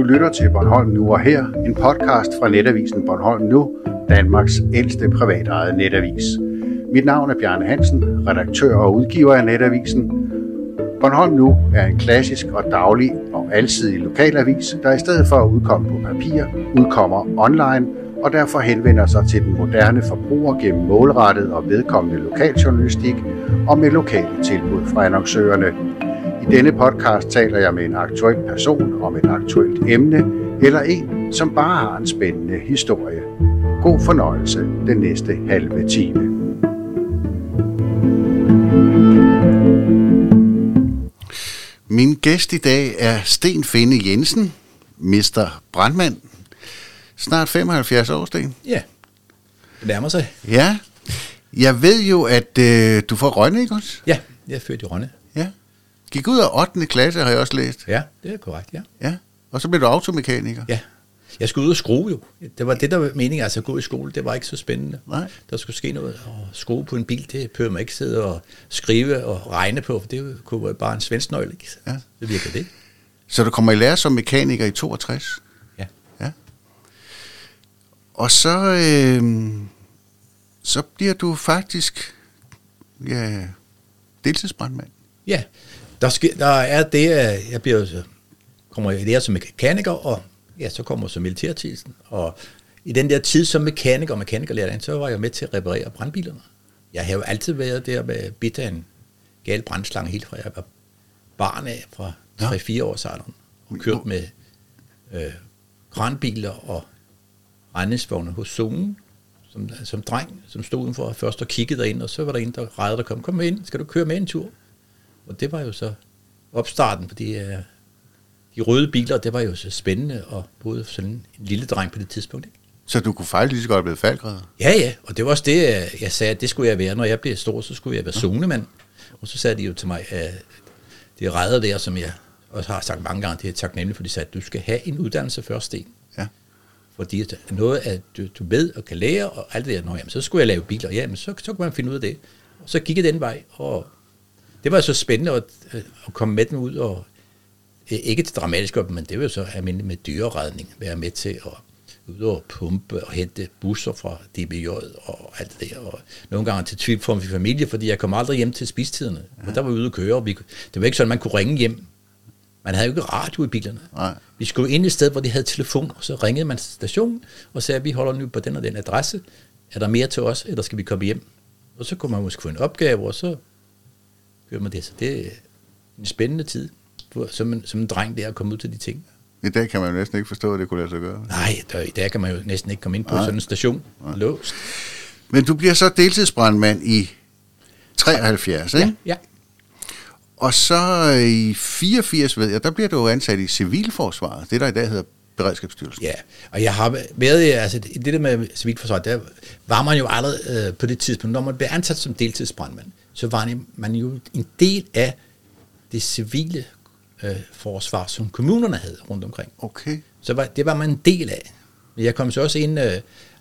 Du lytter til Bornholm Nu og Her, en podcast fra netavisen Bornholm Nu, Danmarks ældste privatejede netavis. Mit navn er Bjarne Hansen, redaktør og udgiver af netavisen. Bornholm Nu er en klassisk og daglig og alsidig lokalavis, der i stedet for at udkomme på papir, udkommer online og derfor henvender sig til den moderne forbruger gennem målrettet og vedkommende lokaljournalistik og med lokale tilbud fra annoncørerne. I denne podcast taler jeg med en aktuel person om et aktuelt emne, eller en, som bare har en spændende historie. God fornøjelse den næste halve time. Min gæst i dag er Sten Finde Jensen, Mr. Brandmand. Snart 75 år, Sten. Ja, det nærmer sig. Ja, jeg ved jo, at øh, du får Rønne, ikke også? Ja, jeg er født i Rønne. Ja. Gik ud af 8. klasse, har jeg også læst. Ja, det er korrekt, ja. Ja. Og så blev du automekaniker. Ja. Jeg skulle ud og skrue jo. Det var det, der var meningen, altså at gå i skole, det var ikke så spændende. Nej. Der skulle ske noget. Og skrue på en bil, det behøver man ikke sidde og skrive og regne på, for det kunne være bare en svensk nøgle, ikke? Ja. Det virker det. Så du kommer i lære som mekaniker i 62. Ja. Ja. Og så, øh, så bliver du faktisk ja, deltidsbrandmand. Ja, der, sker, der er det, at jeg bliver, kommer i lære som mekaniker, og ja, så kommer jeg som militærtjenesten. Og i den der tid som mekaniker og mekanikerlærer, så var jeg med til at reparere brandbilerne. Jeg har jo altid været der med bidt af en gal brandslange, helt fra jeg var barn af, fra Ja. 3-4 års alderen, og kørt med øh, kranbiler og regningsvogne hos zonen, som, som dreng, som stod udenfor først og kiggede derind, og så var der en, der rejede, der kom, kom med ind, skal du køre med en tur? Og det var jo så opstarten på de, øh, de røde biler, det var jo så spændende, og både sådan en lille dreng på det tidspunkt. Ikke? Så du kunne faktisk lige så godt have blevet faldgræder. Ja, ja, og det var også det, øh, jeg sagde, at det skulle jeg være. Når jeg blev stor, så skulle jeg være zonemand. Og så sagde de jo til mig, at det redder der, som jeg også har sagt mange gange, det er taknemmelig, for de sagde, at du skal have en uddannelse først, Sten. Ja. Fordi noget, at du, du ved og kan lære, og alt det der, Nå, jamen, så skulle jeg lave biler. Ja, men så, så kunne man finde ud af det. Og så gik jeg den vej, og det var så spændende at, at komme med dem ud, og øh, ikke til dramatisk op, men det var jo så almindeligt med dyreredning, være med til at ud og pumpe og hente busser fra DBJ og alt det der. Og nogle gange til tvivl for min familie, fordi jeg kom aldrig hjem til spistiderne. Ja. Der var vi ude at køre, og vi, det var ikke sådan, man kunne ringe hjem. Man havde jo ikke radio i bilerne. Nej. Vi skulle ind et sted, hvor de havde telefon, og så ringede man til stationen og sagde, at vi holder nu på den og den adresse. Er der mere til os, eller skal vi komme hjem? Og så kunne man måske få en opgave, og så gør man det. Så det er en spændende tid, for, som, en, som en dreng der at komme ud til de ting. I dag kan man jo næsten ikke forstå, at det kunne lade sig gøre. Nej, der, i dag kan man jo næsten ikke komme ind på sådan en station. Låst. Men du bliver så deltidsbrandmand i 73, ikke? Ja, ja. Og så i 84, ved jeg, der bliver du ansat i Civilforsvaret, det der i dag hedder Beredskabsstyrelsen. Ja, og jeg har været altså det der med civilforsvaret, der var man jo allerede øh, på det tidspunkt, når man blev ansat som deltidsbrandmand, så var man jo en del af det civile øh, forsvar, som kommunerne havde rundt omkring. Okay. Så var, det var man en del af. Men jeg kom så også ind, øh,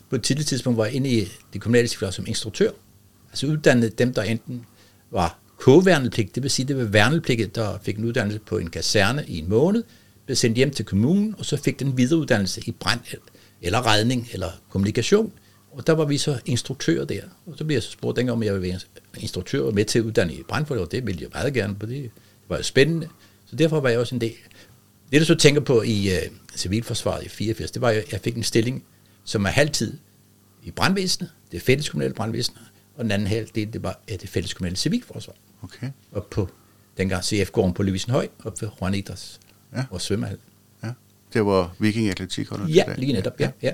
på et tidligt tidspunkt var jeg inde i det kommunale civil som instruktør. Altså uddannet dem, der enten var k-værnepligt, det vil sige, det var værnepligtet, der fik en uddannelse på en kaserne i en måned, blev sendt hjem til kommunen, og så fik den videreuddannelse i brand eller redning eller kommunikation. Og der var vi så instruktører der. Og så blev jeg så spurgt dengang, om jeg ville være instruktør og med til at uddanne i brandfolk, og det ville jeg meget gerne, for det var jo spændende. Så derfor var jeg også en del. Det, du så tænker på i uh, civilforsvaret i 84, det var, at jeg fik en stilling, som er halvtid i brandvæsenet, det fælleskommunale brandvæsen, og den anden halvdel, det var det fælleskommunale civilforsvar. Okay. Og på dengang CF-gården på Løvisenhøj, og på Idræs Ja. og svømmehal. Ja. Det var Viking Atletik holder Ja, lige netop, ja. ja.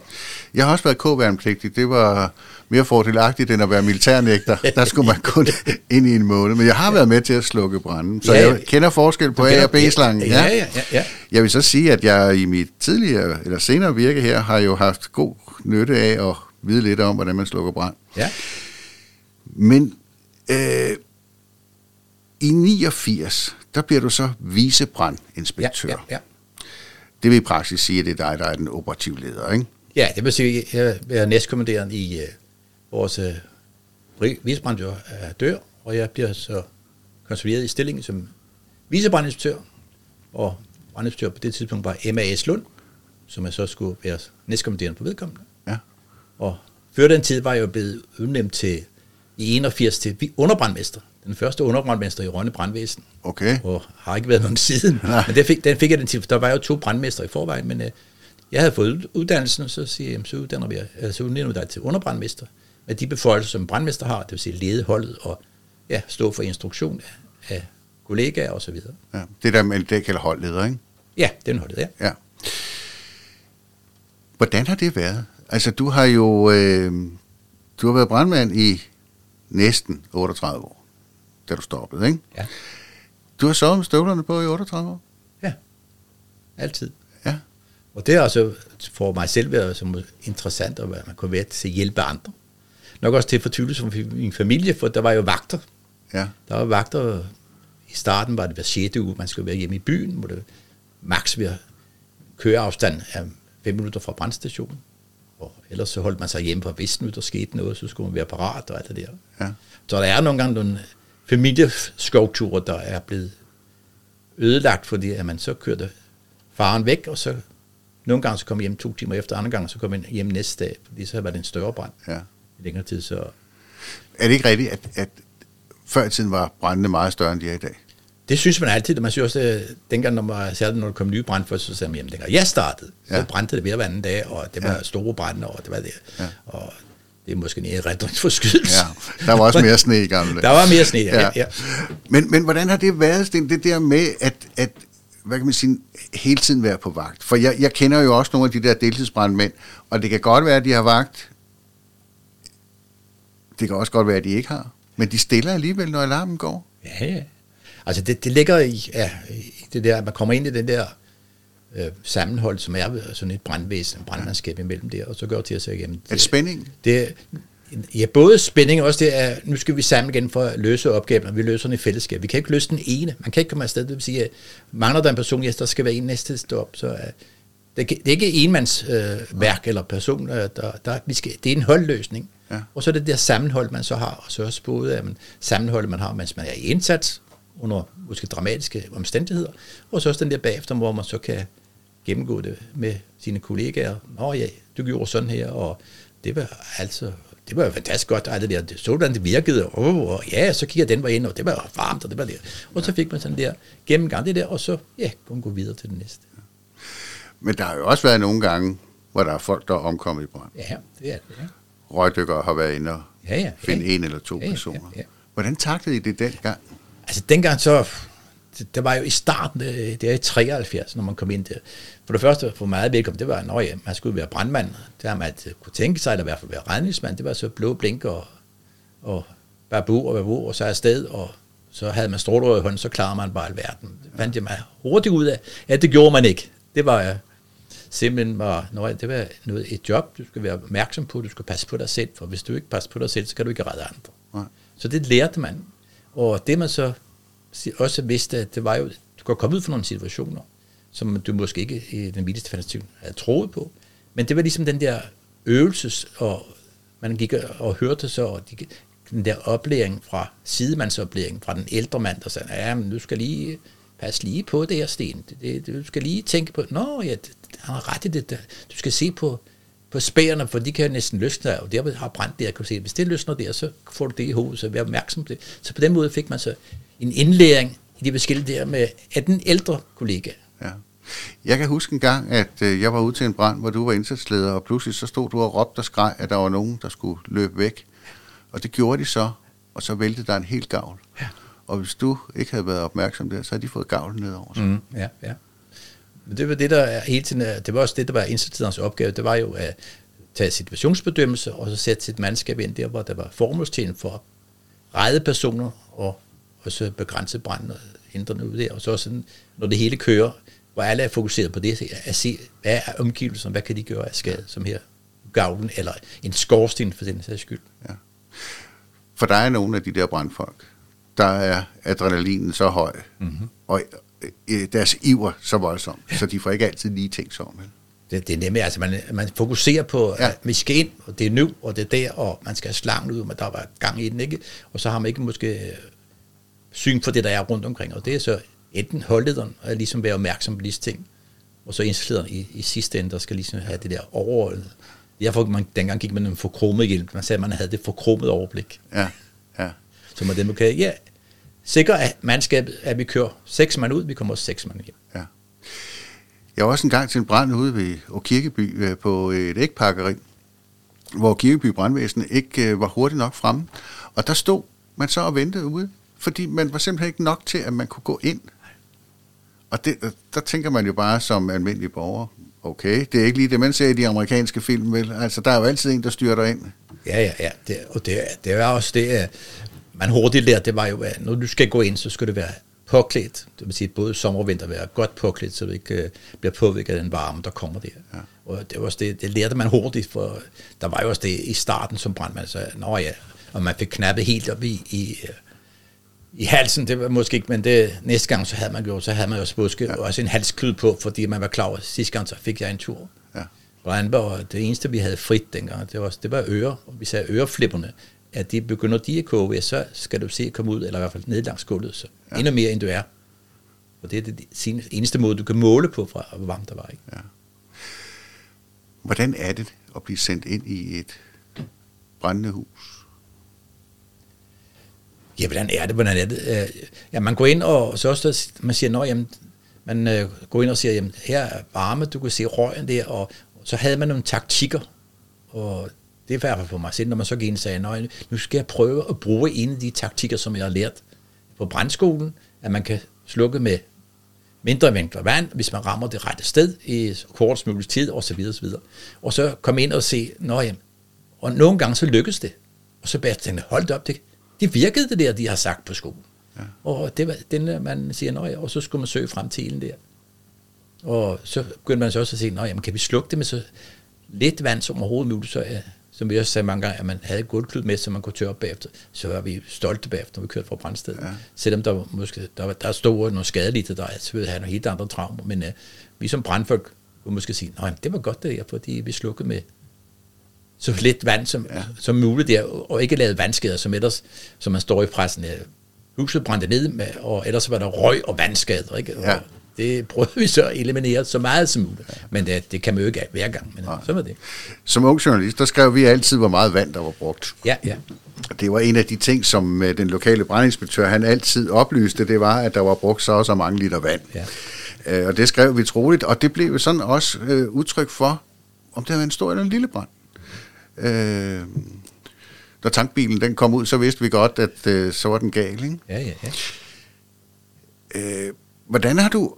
Jeg har også været k-værnepligtig. Det var mere fordelagtigt end at være militærnægter. Der skulle man kun ind i en måned. Men jeg har været med til at slukke branden. Så Ja, ja. jeg kender forskel på A og B-slangen. Ja, ja, ja, ja. Jeg vil så sige, at jeg i mit tidligere eller senere virke her har jo haft god nytte af at vide lidt om, hvordan man slukker brand. ja. Men øh, i 89, der bliver du så Ja, vicebrandinspektør. ja, ja. Det vil i praksis sige, at det er dig, der er den operative leder, ikke? Ja, det vil sige, at jeg er næstkommanderende i uh, vores uh, vicebrandør er dør, og jeg bliver så konsolideret i stillingen som vicebrandinspektør, og brandinspektør på det tidspunkt var M.A.S. Lund, som jeg så skulle være næstkommanderende på vedkommende. Ja. Og før den tid var jeg jo blevet udnævnt til i 81 til underbrandmester. Den første underbrandmester i Rønne Brandvæsen. Okay. Og har ikke været nogen siden. Nej. Men den fik, den fik jeg den til, der var jo to brandmester i forvejen, men øh, jeg havde fået uddannelsen, så siger jeg, så uddanner vi, altså, udnævner vi dig til underbrandmester, med de beføjelser, som en brandmester har, det vil sige lede holdet og ja, stå for instruktion af, af kollegaer og så videre. Ja. Det der med, det kalder holdleder, ikke? Ja, den holdet, ja. Ja. Hvordan har det været? Altså, du har jo øh, du har været brandmand i næsten 38 år, da du stoppede, ikke? Ja, Du har sovet med støvlerne på i 38 år? ja. altid. Ja. Og det har altså for mig selv været som interessant, at man kunne være til at hjælpe andre. Nok også til fortvivlelse for min familie, for der var jo vagter. Ja. Der var vagter, i starten var det hver 6. uge, man skulle være hjemme i byen, hvor det maks ved køreafstand af 5 minutter fra brandstationen. Og ellers så holdt man sig hjemme på, hvis nu der skete noget, så skulle man være parat og alt det der. Ja. Så der er nogle gange nogle familieskovture, der er blevet ødelagt, fordi at man så kørte faren væk, og så nogle gange så kom hjem to timer efter, andre gange så kom jeg hjem næste dag, fordi så var det en større brand ja. i længere tid. Så Er det ikke rigtigt, at, at før i tiden var brændene meget større, end de er i dag? det synes man altid, og man synes også, at dengang, når, man, særligt når der kom nye brand for, så sagde man, jamen dengang jeg startede, så Ja. brændte det hver anden dag, og det var ja. store brænde, og det var det. Ja. Og det er måske en erindringsforskydelse. Ja, der var også mere sne i gamle. Der var mere sne, ja. ja. ja. Men, men hvordan har det været, Sten, det der med, at, at hvad kan man sige, hele tiden være på vagt? For jeg, jeg kender jo også nogle af de der deltidsbrandmænd, og det kan godt være, at de har vagt. Det kan også godt være, at de ikke har. Men de stiller alligevel, når alarmen går. Ja, ja. Altså det, det ligger i, ja, i det der, at man kommer ind i den der øh, sammenhold, som er sådan et brandvæsen, en brandmandskab imellem der, og så det til at sige, jamen, Er det spænding? det, ja, både spænding og også det er, nu skal vi sammen igen for at løse opgaven, og vi løser den i fællesskab. Vi kan ikke løse den ene. Man kan ikke komme afsted. Det vil sige, at mangler der en person, ja, der skal være en næste stop. Så uh, det, kan- det er ikke enmands øh, værk eller person, øh, der, der, vi skal, det er en holdløsning. Ja. Og så er det det der sammenhold, man så har, og så også både at man, sammenholdet, man har, mens man er i indsats, under måske dramatiske omstændigheder, og så også den der bagefter, hvor man så kan gennemgå det med sine kollegaer. Nå ja, du gjorde sådan her, og det var altså, det var fantastisk godt, alt det der, så hvordan det virkede, og, oh, og ja, så kigger den var ind, og det var varmt, og det var det. Og så fik man sådan der gennemgang det der, og så, ja, kunne man gå videre til det næste. Men der har jo også været nogle gange, hvor der er folk, der er omkommet i brand. Ja, det er det, ja. Røgdykkere har været inde og Ja, ja. finde ja. en eller to ja, personer. ja, ja. Hvordan taklede I det dengang? Altså dengang så, det, det var jo i starten, øh, det er i 73, når man kom ind der. For det første, for meget velkommen, det var, når ja, man skulle være brandmand. Det har man altid kunne tænke sig, eller i hvert fald være redningsmand. Det var så blå blink og, og babu og babu, og så afsted, og så havde man stråler i hånden, så klarede man bare alverden. Det fandt jeg mig hurtigt ud af, at det gjorde man ikke. Det var øh, simpelthen var, når det var noget, et job, du skal være opmærksom på, du skal passe på dig selv, for hvis du ikke passer på dig selv, så kan du ikke redde andre. Nej. Så det lærte man. Og det man så også vidste, at det var jo, du kan komme ud for nogle situationer, som du måske ikke i den vildeste fantasi havde troet på. Men det var ligesom den der øvelses, og man gik og hørte så, og de, den der oplæring fra sidemandsoplæring fra den ældre mand, der sagde, ja, men du skal lige øh, passe lige på det her sten. Det, det, du skal lige tænke på, nå ja, det, han har ret i det. der. Du skal se på, på spærerne, for de kan næsten løsne, og der har brændt der, kan du se, hvis det løsner der, så får du det i hovedet, så vær opmærksom på det. Så på den måde fik man så en indlæring i de forskellige der med, at den ældre kollega, Ja. Jeg kan huske en gang, at øh, jeg var ude til en brand, hvor du var indsatsleder, og pludselig så stod du og råbte og skreg, at der var nogen, der skulle løbe væk. Og det gjorde de så, og så væltede der en helt gavl. Ja. Og hvis du ikke havde været opmærksom der, så havde de fået gavlen nedover sig. Mm, ja, ja. Men det var det, der er hele tiden, er- det var også det, der var indsatslederens opgave, det var jo at tage situationsbedømmelse, og så sætte sit mandskab ind der, hvor der var formålstjen for at redde personer, og, og så begrænse branden og hindre den ud der, og så sådan, når det hele kører, hvor alle er fokuseret på det, at se, hvad er omgivelserne, hvad kan de gøre af skade, som her gavlen, eller en skorsten for den sags skyld. For der er nogle af de der brandfolk, der er adrenalinen så høj, Mhm. mm-hmm. og øh, deres iver så voldsom, så de får ikke altid lige tænkt sig om. vel? Det, det er nemlig, altså man, man fokuserer på, Ja. ja. at vi skal ind, og det er nu, og det er der, og man skal have slangen ud, men der var gang i den, ikke? Og så har man ikke måske syn for det, der er rundt omkring, og det er så enten holdlederen, og ligesom være opmærksom på disse ting, og så indstillederen i, i sidste ende, der skal ligesom have det der overordnet. Derfor man, dengang gik man en forkromet hjælp. Man sagde, at man havde det forkromede overblik. Ja, ja. Så man dem kan, ja, sikre at mandskabet, at vi kører seks mand ud, vi kommer også seks mand hjem. Ja. Jeg var også en gang til en brand ude ved Kirkeby øh, på et ægpakkeri, hvor Kirkeby Brandvæsen ikke øh, var hurtigt nok fremme. Og der stod man så og ventede ude, fordi man var simpelthen ikke nok til, at man kunne gå ind. Og det, der tænker man jo bare som almindelig borger, okay, det er ikke lige det, man ser i de amerikanske film, vel? Altså, der er jo altid en, der styrer dig ind. Ja, ja, ja. Det, og det, det er også det, man hurtigt lærte, det var jo, at når du skal gå ind, så skal det være påklædt. Det vil sige, både sommer og vinter være godt påklædt, så du ikke uh, bliver påvirket af den varme, der kommer der. Ja. Og det, var også det, det lærte man hurtigt, for der var jo også det i starten som brandmand, så nå ja, og man fik knappet helt op i, i, i halsen, det var måske ikke, men det, næste gang, så havde man jo, så havde man jo buske, ja. også en halsklud på, fordi man var klar over, sidste gang, så fik jeg en tur. Ja. Brandborg, det eneste, vi havde frit dengang, det var, det var ører, og vi sagde øreflipperne, at de begynder de at koge, så skal du se at komme ud, eller i hvert fald ned langs gulvet, så ja. endnu mere, end du er. Og det er det eneste måde, du kan måle på, fra hvor varmt der var. Ikke? Ja. Hvordan er det at blive sendt ind i et brændende hus? Ja, hvordan er det? Hvordan er det? Øh, ja, man går ind, og så også, man siger, at jamen, man øh, går ind og siger, jamen, her er varme, du kan se røgen der, og så havde man nogle taktikker, og det er i hvert fald for mig selv, når man så gik ind og sagde, nej, nu skal jeg prøve at bruge en af de taktikker, som jeg har lært på brandskolen, at man kan slukke med mindre mængder vand, hvis man rammer det rette sted i kort mulig tid, og så videre, og så videre. Og så kom ind og se, nå jamen, og nogle gange så lykkes det. Og så bare tænkte hold op, det, det virkede det der, de har sagt på skolen. Ja. Og det var den, man siger, nå ja, og så skulle man søge frem til ilden der. Og så begyndte man så også at sige, nå jamen, kan vi slukke det med så lidt vand som overhovedet muligt, så ja, som vi også sagde mange gange, at man havde gulvklud med, så man kunne tørre op bagefter, så var vi stolte bagefter, når vi kørte fra brændstedet. Ja. Selvom der måske der, der stod nogle skadelige, der altså havde nogle helt andre traumer, men uh, vi som brandfolk kunne måske sige, nej, det var godt det her, fordi vi slukkede med så lidt vand som, ja. som muligt der, og ikke lavet vandskader, som ellers, som man står i pressen, ja, huset brændte ned, med, og ellers var der røg og vandskader, ikke? Ja. Og det prøvede vi så at eliminere så meget som muligt. Ja. Men det, det kan man jo ikke hver gang, men ja. så var det. Som ung journalist, der skrev vi altid, hvor meget vand der var brugt. Ja, ja. Det var en af de ting, som øh, den lokale brandinspektør, han altid oplyste, det var, at der var brugt så og så mange liter vand. Ja. Øh, og det skrev vi troligt, og det blev sådan også øh, udtryk for, om det var en stor eller en lille brand. Øh, da tankbilen den kom ud, så vidste vi godt, at øh, så var den gal, ikke? Ja, ja, ja. Øh, hvordan har du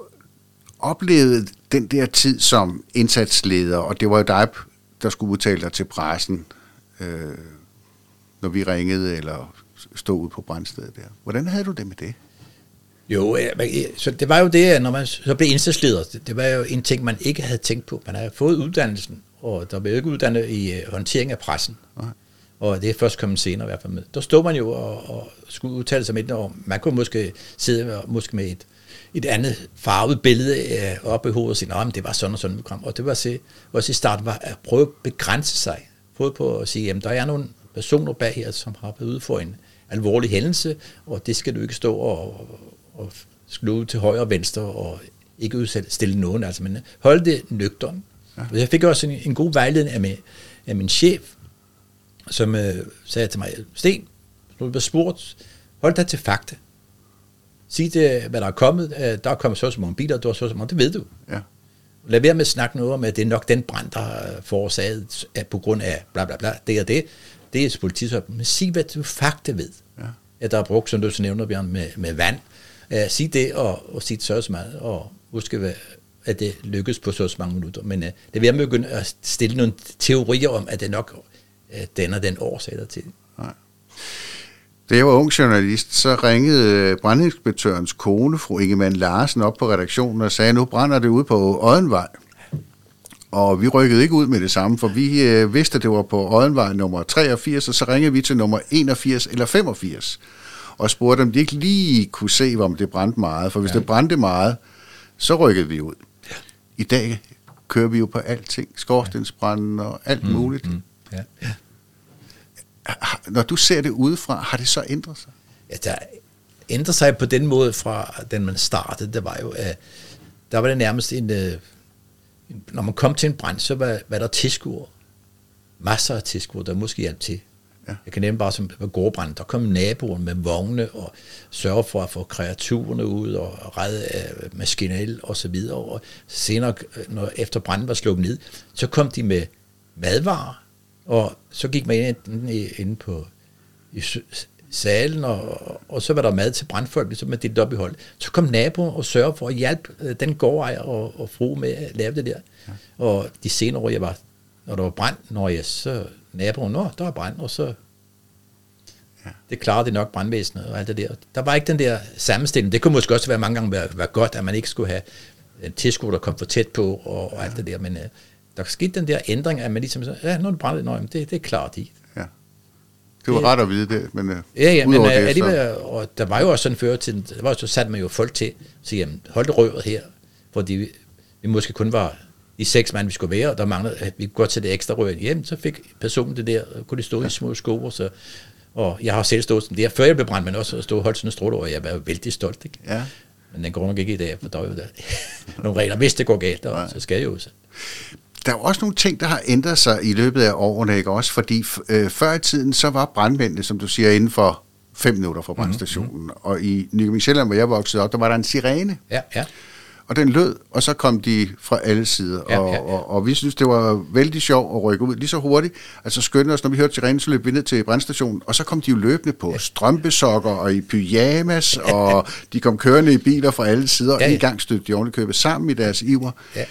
oplevet den der tid som indsatsleder, og det var jo dig, der skulle udtale dig til pressen, øh, når vi ringede eller stod ude på brændstedet der. Hvordan havde du det med det? Jo, så det var jo det, når man så blev indsatsleder, det var jo en ting, man ikke havde tænkt på. Man havde fået uddannelsen, og der blev ikke uddannet i øh, håndtering af pressen. Nej. Og det er først kommet senere i hvert fald med. Der stod man jo og, og skulle udtale sig med og man kunne måske sidde måske med et et andet farvet billede øh, op i hovedet og sige, at det var sådan og sådan et program. Og det var se, også i starten var at prøve at begrænse sig. Prøve på at sige, at der er nogle personer bag her, som har været ude for en alvorlig hændelse, og det skal du ikke stå og, og, og slå til højre og venstre og ikke udstille nogen, altså, men hold det nøgteren. Ja. Jeg fik også en, en god vejledning af min, af min chef, som øh, sagde til mig, Sten, du bliver spurgt, hold dig til fakta. Sig det, hvad der er kommet. Øh, der er kommet så så mange biler, der er så så mange. Det ved du. Ja. Lad være med at snakke noget om, at det er nok den brand, der er forårsaget at på grund af bla bla bla. Det er det. Det er politisøb. Men sig, hvad du faktisk ved. Ja. At der er brugt, som du så nævner, Bjørn, med, med vand. Uh, sig det, og, og sig det så så meget. Og husk, at det lykkes på så, mange minutter. Men uh, det vil jeg begynde at stille nogle teorier om, at det nok uh, den og den årsag der til. Nej. Da jeg var ung journalist, så ringede brandinspektørens kone, fru Ingemann Larsen, op på redaktionen og sagde, nu brænder det ud på Oddenvej. Og vi rykkede ikke ud med det samme, for vi øh, vidste, at det var på Oddenvej nummer 83, og så ringede vi til nummer 81 eller 85, og spurgte, om de ikke lige kunne se, om det brændte meget. For hvis ja. det brændte meget, så rykkede vi ud. I dag kører vi jo på alting, skorstensbrænden og alt mm, muligt. Mm, ja. Ja når du ser det udefra, har det så ændret sig? Ja, der ændrer sig på den måde fra, den man startede. Det var jo, at der var det nærmest en, øh, når man kom til en brand, så var, var der tilskuere. Masser af tilskuere, der måske hjalp til. Ja. Jeg kan nævne bare som på gårdbrand, der kom naboen med vogne og sørge for at få kreaturerne ud og redde uh, maskinel og så videre. Og senere, når efter branden var slukket ned, så kom de med madvarer, og så gik man ind, ind på i salen, og, og så var der mad til brandfolk, så man delt op i hold. Så kom naboen og sørgede for at hjælpe øh, den gårdejer og, og fru med at lave det der. Ja. Og de senere år, jeg var, når der var brand, når jeg så naboen, nå, der var brand, og så ja. det klarede det nok brandvæsenet og alt det der. Der var ikke den der sammenstilling. Det kunne måske også være mange gange være, være godt, at man ikke skulle have en tilskud, der kom for tæt på og, og alt det der, men uh, der skete den der ændring, at man ligesom så, ja, nu er det brændt, nej, det, det klarer de. Det var ret at vide det, men uh, Ja, ja, men uh, det, alligevel, så... og der var jo også sådan før til, der var så satte man jo folk til, så jamen, hold det røret her, fordi vi måske kun var de seks mand, vi skulle være, og der manglede, at vi godt til det ekstra rør hjem, så fik personen det der, kunne de stå i små sko, og så, og jeg har selv stået sådan der, før jeg blev brændt, men også stå og holdt sådan en stråle, og jeg var vældig stolt, ikke? Ja. Men den går nok ikke i dag, for der er jo der, nogle regler, hvis det går galt, og, så skal jeg jo så der er også nogle ting, der har ændret sig i løbet af årene, ikke også? Fordi øh, før i tiden, så var brandmændene, som du siger, inden for fem minutter fra brandstationen. Mm-hmm. Og i Nykøbing Sjælland, hvor jeg voksede op, der var der en sirene. Ja, ja. Og den lød, og så kom de fra alle sider. Ja, og, ja, ja. Og, og vi synes, det var vældig sjovt at rykke ud lige så hurtigt. Altså skyndte os, når vi hørte sirenen, så løb vi ned til brandstationen, og så kom de jo løbende på ja. strømpesokker og i pyjamas, og de kom kørende i biler fra alle sider, ja, ja. og en gang stødte de ordentligt sammen i deres iver. Ja.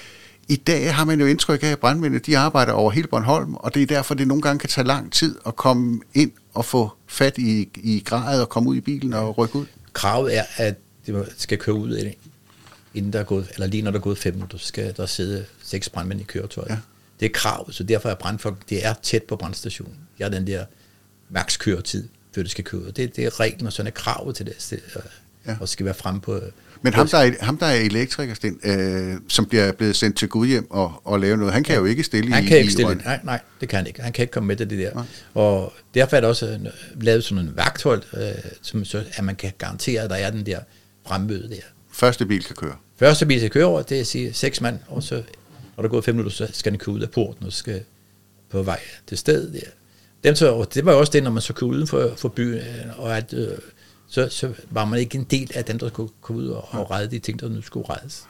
I dag har man jo indtryk af, at brandmændene de arbejder over hele Bornholm, og det er derfor, det nogle gange kan tage lang tid at komme ind og få fat i, i gradet og komme ud i bilen og rykke ud. Kravet er, at det skal køre ud, inden der er gået, eller lige når der er gået fem minutter, så skal der sidde seks brandmænd i køretøjet. Ja. Det er krav, så derfor er brandfolk, det er tæt på brandstationen. Jeg har den der maks køretid, før det skal køre ud. Det, det er reglen, og sådan er kravet til det, ja. og skal være fremme på men ham der, er, ham, der er elektriker, Sten, øh, som bliver blevet sendt til Gud hjem og, og lave noget, han kan ja. jo ikke stille han i kan ikke stille, nej, nej, det kan han ikke. Han kan ikke komme med til det der. Nej. Og derfor er der også lavet sådan en vagthold, øh, som så, at man kan garantere, at der er den der fremmøde der. Første bil kan køre? Første bil kan køre over, det er at sige seks mand, og så når der er gået fem minutter, så skal den køre ud af porten, og skal på vej til stedet der. Dem så, og det var jo også det, når man så kørte uden for, for byen, og at øh, så, så var man ikke en del af dem, der skulle komme ud og, og redde de ting, der nu skulle reddes.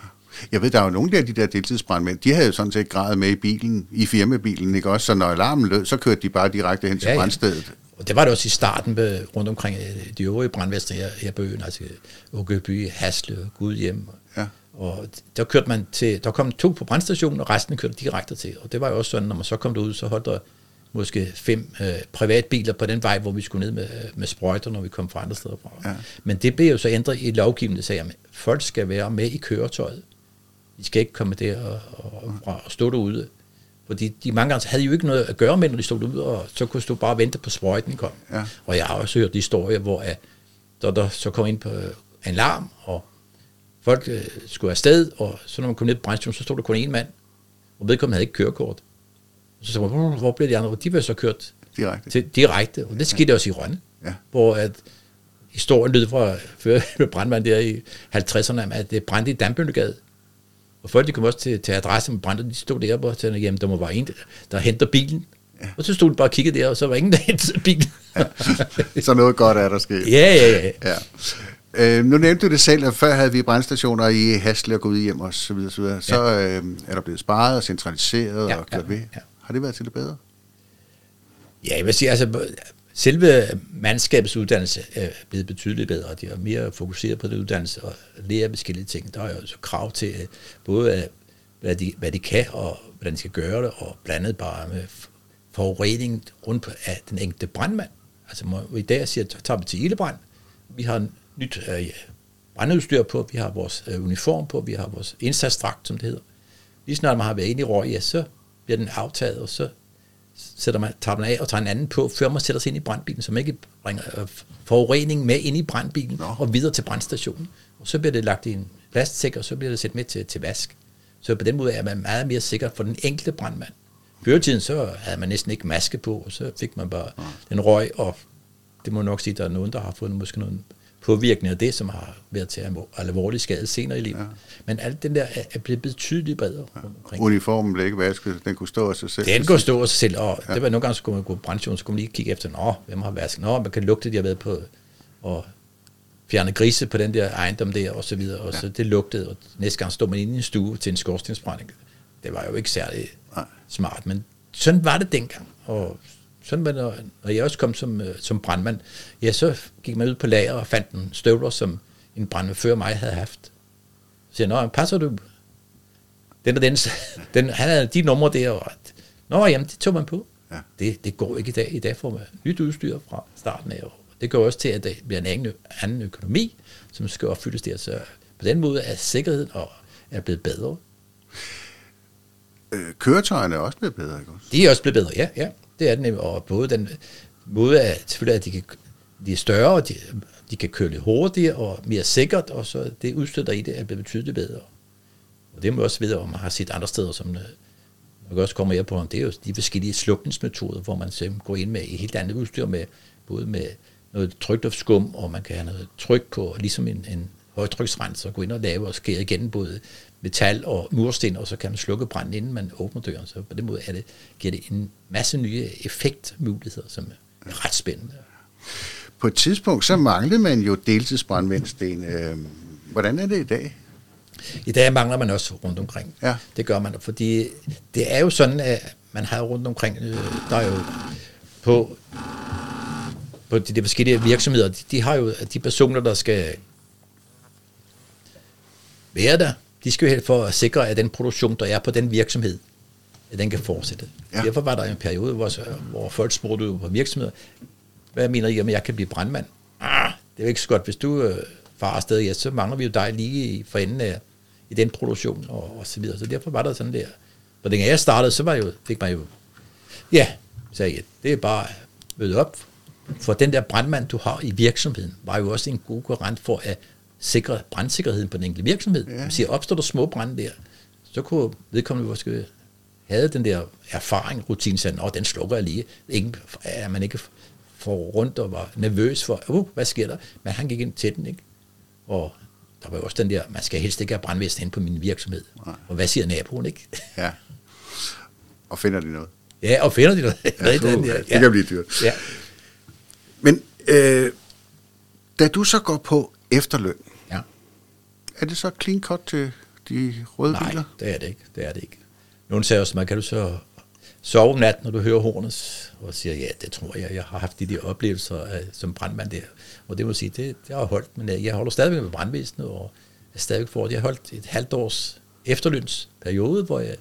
Jeg ved, der er jo nogle af de der deltidsbrandmænd, de havde jo sådan set gradet med i bilen, i firmabilen, ikke også? Så når alarmen lød, så kørte de bare direkte hen til ja, ja. brandstedet. Og det var det også i starten med, rundt omkring øh, de øvrige brandvæster her, her på øen, altså Åkeby, Hasle, Gudhjem. Ja. Og der kørte man til, der kom to på brandstationen, og resten kørte direkte til. Og det var jo også sådan, når man så kom derud, så holdt der måske fem øh, privatbiler på den vej, hvor vi skulle ned med, med sprøjter, når vi kom fra andre steder fra. Ja. Men det blev jo så ændret i lovgivningen, sagde, at folk skal være med i køretøjet. De skal ikke komme der og, og, og, og stå derude. Fordi de mange gange havde jo ikke noget at gøre med, når de stod derude, og så kunne du bare vente på sprøjten kom. Ja. Og jeg har også hørt historier, hvor at, der, der så kom ind på en larm, og folk øh, skulle afsted, og så når man kom ned på brændstationen, så stod der kun en mand, og vedkommende havde ikke kørekort. Så sagde man, hvor blev de andre? De blev så kørt direkte. Til, direkte. Og det skete ja. også i Rønne, ja. hvor at historien lød fra før med brandmand der i 50'erne, at det brændte i Dambøllegade. Og folk de kom også til, til adressen med brændte, de stod der og sagde, jamen der må være en, der henter bilen. Ja. Og så stod de bare og kiggede der, og så var ingen, der hentede bilen. Ja. så noget godt er der sket. Ja, ja, ja. ja. Øh, nu nævnte du det selv, at før havde vi brændstationer i Hasle og gået hjem og så videre. Så, videre. så ja. øh, er der blevet sparet og centraliseret ja, og gjort ja, ved. Ja. Har det været til det bedre? Ja, jeg vil sige, altså selve mandskabets uddannelse er blevet betydeligt bedre. De er mere fokuseret på det uddannelse og lærer forskellige ting. Der er jo så krav til både, hvad de, hvad de kan og hvordan de skal gøre det, og blandet bare med forurening rundt på af den enkelte brandmand. Altså må, i dag siger, tager vi til ildebrand. Vi har nyt øh, brandudstyr på, vi har vores øh, uniform på, vi har vores indsatsdragt, som det hedder. Lige snart man har været inde i røg, ja, så bliver den aftaget, og så sætter man, tager man af og tager en anden på, før man sætter sig ind i brandbilen, så man ikke bringer øh, forurening med ind i brandbilen Nå. og videre til brandstationen. Og så bliver det lagt i en plastsæk, og så bliver det sæt med til, til vask. Så på den måde er man meget mere sikker for den enkelte brandmand. Før tiden så havde man næsten ikke maske på, og så fik man bare ja. den røg, og det må nok sige, at der er nogen, der har fået måske noget påvirkning af det, som har været til alvorlig skade senere i livet. Ja. Men alt den der er blevet betydeligt bedre ja. omkring. Uniformen blev ikke vasket, den kunne stå af sig selv. Den kunne stå af sig selv, og ja. det var nogle gange, så kunne man gå på brandstationen, så kunne man lige kigge efter, nå, hvem har vasket? Nå, man kan lugte, de har været på, og fjerne grise på den der ejendom der, og så videre, og ja. så det lugtede, og næste gang stod man inde i en stue til en skorstensbrænding. Det var jo ikke særlig Nej. smart, men sådan var det dengang, og sådan var det, når jeg også kom som, øh, som brandmand, ja, så gik man ud på lager og fandt en støvler, som en brandmand før mig havde haft. Så siger nå, passer du? Den og den, den, han havde de numre der, og nå, jamen, det tog man på. Ja. Det, det går ikke i dag. I dag får man nyt udstyr fra starten af. Og det går også til, at det bliver en anden, anden økonomi, som skal opfyldes der. Så på den måde er sikkerheden og er blevet bedre. Øh, køretøjerne er også blevet bedre, ikke også? De er også blevet bedre, ja. ja. Det er den, og både den måde, at, selvfølgelig, at de, kan, de er større, og de, de kan køre lidt hurtigere og mere sikkert, og så det udstyr, der i det, er blevet betydeligt bedre. Og det må også vide, om man har set andre steder, som øh, man også kommer her på, det er jo de forskellige slukningsmetoder, hvor man går ind med et helt andet udstyr, med, både med noget trykluftsskum, og man kan have noget tryk på, ligesom en, en højtryksrenser, gå ind og lave og skære igen både metal og mursten, og så kan man slukke branden, inden man åbner døren. Så på den måde er det, giver det en masse nye effektmuligheder, som er ret spændende. På et tidspunkt, så manglede man jo deltidsbrandvindsten. Øh, hvordan er det i dag? I dag mangler man også rundt omkring. Ja. Det gør man, fordi det er jo sådan, at man har rundt omkring, øh, der er jo på, på de, de forskellige virksomheder, de, de har jo de personer, der skal være der, de skal jo for at sikre, at den produktion, der er på den virksomhed, at den kan fortsætte. Ja. Derfor var der en periode, hvor, hvor folk spurgte på virksomheder, hvad mener I om, jeg kan blive brandmand? Ah, det er jo ikke så godt, hvis du øh, farer afsted, ja, så mangler vi jo dig lige for enden af i den produktion og, og så videre. Så derfor var der sådan der. For dengang jeg startede, så var jo, fik man jo, ja, sagde jeg, det er bare møde op. For den der brandmand, du har i virksomheden, var jo også en god garant for at sikre brandsikkerheden på den enkelte virksomhed. Ja. siger, opstår der små brænde der, så kunne vedkommende måske have den der erfaring, rutine, sådan, og den slukker jeg lige. Ingen, er man ikke for rundt og var nervøs for, uh, hvad sker der? Men han gik ind til den, ikke? Og der var jo også den der, man skal helst ikke have brandvæsen hen på min virksomhed. Nej. Og hvad siger naboen, ikke? Ja. Og finder de noget? Ja, og finder de noget. Ja, det, den der. det kan blive dyrt. Ja. Men øh, da du så går på efterløn, ja. Er det så clean cut til de røde Nej, biler? Nej, det er det ikke. Det er det ikke. Nogen sagde også, man kan du så sove om natten, når du hører hornet, og siger, ja, det tror jeg, jeg har haft de der oplevelser af, som brandmand der. Og det må sige, det, det har jeg holdt, men øh, jeg holder stadigvæk med brandvæsenet, og jeg stadigvæk det. Jeg har holdt et halvt års efterlønsperiode, hvor jeg,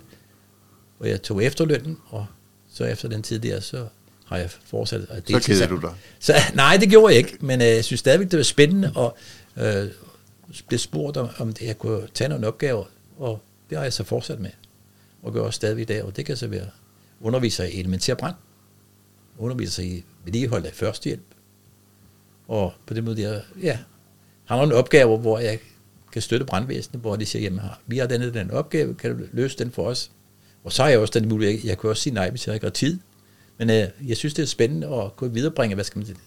hvor jeg tog efterlønnen, og så efter den tid der, så har jeg fortsat. Og så keder du dig? Så, nej, det gjorde jeg ikke, men øh, jeg synes stadigvæk, det var spændende, og øh, blev spurgt om, om jeg kunne tage nogle opgaver, og det har jeg så fortsat med, og gør også stadig i dag, og det kan så være underviser i elementær brand, underviser i vedligehold af førstehjælp, og på den måde, jeg, ja, har nogle opgaver, hvor jeg kan støtte brandvæsenet, hvor de siger, jamen, vi har denne den opgave, kan du løse den for os? Og så har jeg også den mulighed, jeg kan også sige nej, hvis jeg ikke har tid. Men øh, jeg synes, det er spændende at kunne viderebringe, hvad skal man sige,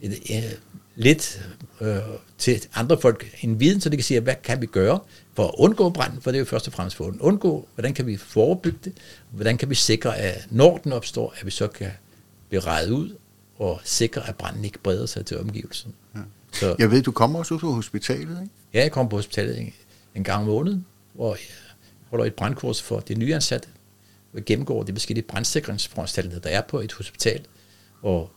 et, et, lidt øh, til andre folk en viden, så de kan sige, hvad kan vi gøre for at undgå branden, for det er jo først og fremmest for at undgå, hvordan kan vi forebygge det, hvordan kan vi sikre, at når den opstår, at vi så kan blive rejet ud og sikre, at branden ikke breder sig til omgivelsen. Ja. Så, jeg ved, du kommer også ud på hospitalet, ikke? Ja, jeg kommer på hospitalet en, en gang om måneden, hvor jeg holder et brandkurs for de nyansatte, jeg gennemgår de forskellige brandsikringsforanstaltninger, der er på et hospital, og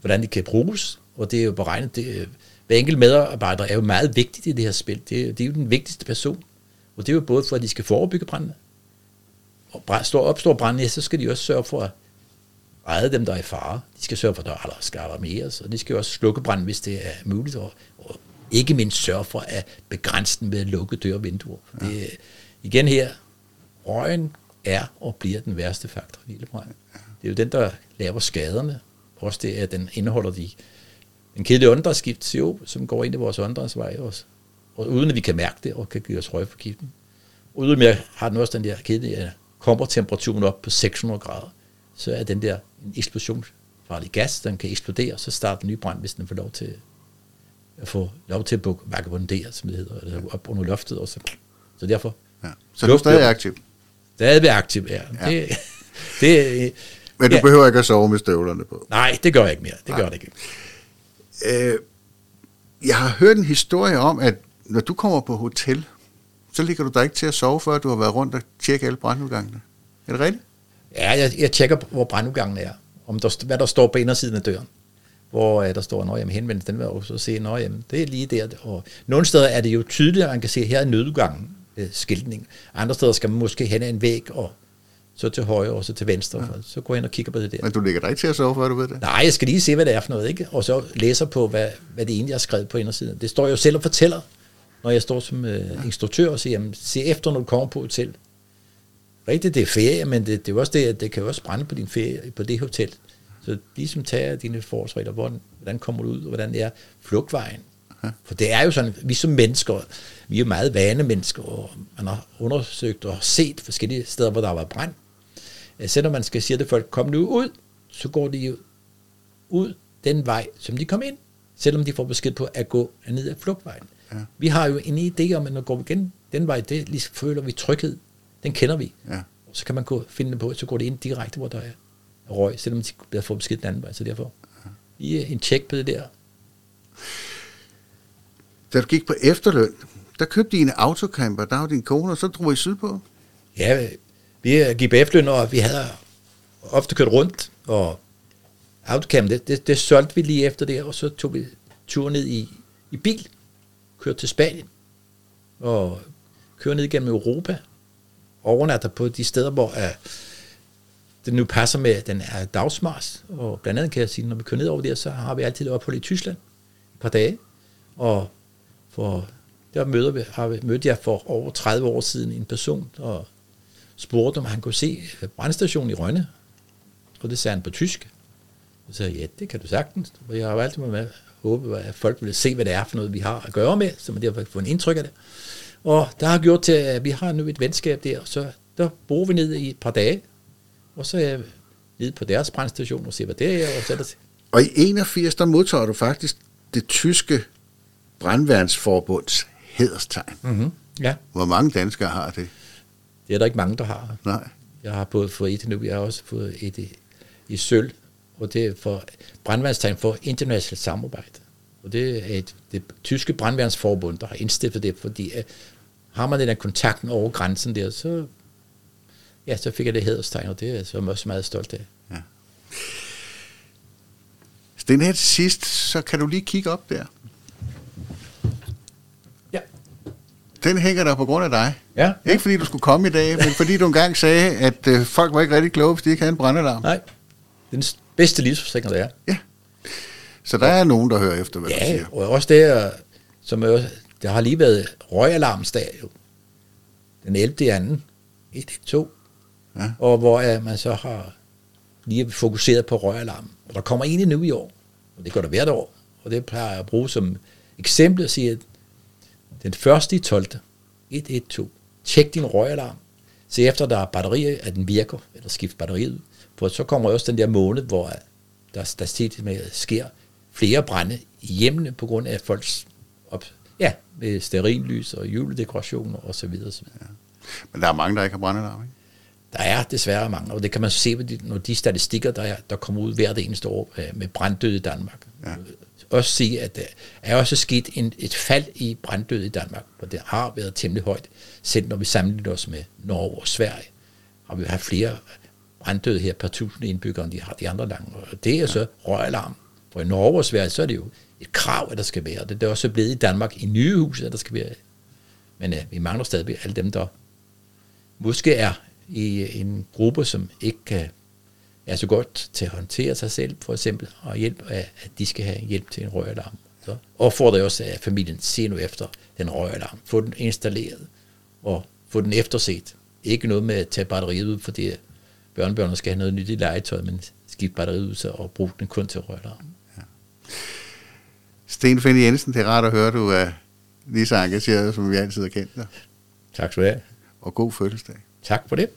hvordan de kan bruges, og det er jo beregnet, det, hver enkelt medarbejder er jo meget vigtigt i det her spil. Det, det er jo den vigtigste person. Og det er jo både for, at de skal forebygge brændene, og står, opstår brændene, så skal de også sørge for at redde dem, der er i fare. De skal sørge for, at der skal alarmeres, og de skal også slukke branden, hvis det er muligt, og, og ikke mindst sørge for at begrænse den ved at lukke døre og vinduer. Ja. Det, igen her, røgen er og bliver den værste faktor i ildebrand. Det er jo den, der laver skaderne. Også det, at den indeholder de en kedelig åndedrætsskift, CO, som går ind i vores åndedrætsvej også. Og uden at vi kan mærke det, og kan give os røgforgiftning. Uden at har den også den der kedelige, kommer temperaturen op på 600 grader, så er den der en eksplosionsfarlig gas, den kan eksplodere, og så starter en ny brand, hvis den får lov til at få lov til at vagabondere, som det hedder, altså op under loftet, og så, så derfor. Ja. Så du er stadig aktiv? Stadig aktiv, ja. ja. Det, det, Men du ja. behøver ikke at sove med støvlerne på? Nej, det gør jeg ikke mere. Det Nej. gør det ikke. Øh, jeg har hørt en historie om, at når du kommer på hotel, så ligger du der ikke til at sove, før du har været rundt og tjekke alle brandudgangene. Er det rigtigt? Ja, jeg, jeg tjekker, hvor brandudgangen er. Om der, hvad der står på indersiden af døren. Hvor uh, der står, at jeg henvendt, den vil jeg også se, at det er lige der. Og nogle steder er det jo tydeligt, at man kan se, her er nødudgangen, øh, skiltning. Andre steder skal man måske hen en væg, og så til højre, og så til venstre. Ja. Så går jeg ind og kigger på det der. Men du ligger dig ikke til at sove, før du ved det? Nej, jeg skal lige se, hvad det er for noget, ikke? Og så læser på, hvad, hvad det egentlig er skrevet på indersiden. Det står jo selv og fortæller, når jeg står som øh, ja. instruktør og siger, jamen, se efter, når du kommer på hotel. Rigtigt, det er ferie, men det, det er også det, at det kan jo også brænde på din ferie på det hotel. Så ligesom tager dine forholdsregler, hvordan, hvordan kommer du ud, og hvordan er flugtvejen. Ja. For det er jo sådan, vi som mennesker, vi er jo meget vane mennesker, og man har undersøgt og set forskellige steder, hvor der har været brand. Selvom man skal sige til folk, kom nu ud, så går de jo ud den vej, som de kom ind, selvom de får besked på at gå ned ad flugtvejen. Ja. Vi har jo en idé om, at når vi går igen den vej, det ligesom føler vi tryghed. Den kender vi. Ja. Og så kan man gå finde det på, så går det ind direkte, hvor der er røg, selvom de bliver fået besked den anden vej. Så derfor ja. I en tjek på det der. Da du gik på efterløn, der købte I en autocamper, der var din kone, og så drog I sydpå? Ja, vi gik på efterløn, og vi havde ofte kørt rundt, og Outcam, det, det, det solgte vi lige efter det, og så tog vi tur ned i, i bil, kørte til Spanien, og kørte ned igennem Europa, overnatter på de steder, hvor uh, det nu passer med den er dagsmars, og blandt andet kan jeg sige, når vi kører ned over der, så har vi altid ophold i Tyskland et par dage, og for der møder vi, har vi, mødte jeg for over 30 år siden en person, og spurgte, om han kunne se brandstationen i Rønne, og det sagde han på tysk. Og så sagde jeg, ja, det kan du sagtens, og jeg har jo altid med at håbe, at folk vil se, hvad det er for noget, vi har at gøre med, så man derfor kan få en indtryk af det. Og der har gjort til, at vi har nu et venskab der, så der bor vi ned i et par dage, og så er jeg nede på deres brandstation og ser, hvad det er, og så er det Og i 81, der modtager du faktisk det tyske brandværnsforbunds hederstegn. Mm-hmm. Ja. Hvor mange danskere har det? Det er der ikke mange, der har. Nej. Jeg har både fået et nu, jeg har også fået et i, i sølv, og det er for brandværnstegn for internationalt samarbejde. Og det er et, det tyske brandværnsforbund, der har indstiftet det, fordi at har man den der kontakten over grænsen der, så, ja, så fik jeg det hederstegn, og det er jeg så også meget stolt af. Ja. den her til sidst, så kan du lige kigge op der. Den hænger der på grund af dig. Ja. Ikke fordi du skulle komme i dag, men fordi du engang sagde, at øh, folk var ikke rigtig kloge, hvis de ikke havde en brandalarm. Nej. Den bedste livsforsikring, der er. Ja. Så der er nogen, der hører efter, hvad ja, du siger. og også det, som er, der har lige været røgalarmsdag jo. Den 11. i anden. 1, 2. Ja. Og hvor ja, man så har lige fokuseret på røgalarm. Og der kommer en nu i år, og det går der hvert år, og det plejer jeg at bruge som eksempel at sige, at den første i 12. 112. Tjek din røgalarm. Se efter, der er batterier, at den virker, eller skift batteriet. For så kommer også den der måned, hvor der, der set med, sker flere brænde i hjemmene på grund af folks op, ja, med sterillys og juledekorationer og så videre. Så videre. Ja. Men der er mange, der ikke har brændelarm, ikke? Der er desværre mange, og det kan man se, når de statistikker, der, er, der kommer ud hvert eneste år øh, med brænddød i Danmark. Ja. Også sige, at der er også sket en, et fald i brænddød i Danmark, og det har været temmelig højt, selv når vi sammenligner os med Norge og Sverige. Har vi haft flere brænddøde her per tusind indbyggere, end de har de andre lande. Og det er så røgalarm. For i Norge og Sverige, så er det jo et krav, at der skal være. Det er også blevet i Danmark i nye hus, at der skal være. Men ja, vi mangler stadig alle dem, der måske er i en gruppe, som ikke kan er så godt til at håndtere sig selv, for eksempel, og hjælp af, at de skal have hjælp til en røgalarm. Så opfordrer jeg også, at familien ser nu efter den røgalarm. Få den installeret, og få den efterset. Ikke noget med at tage batteriet ud, fordi børnebørnene skal have noget nyt i legetøj, men skifte batteriet ud så, og bruge den kun til røgalarm. Ja. Sten Finn Jensen, det er rart at høre, du er lige så engageret, som vi altid har kendt dig. Tak skal du have. Og god fødselsdag. Tak for det.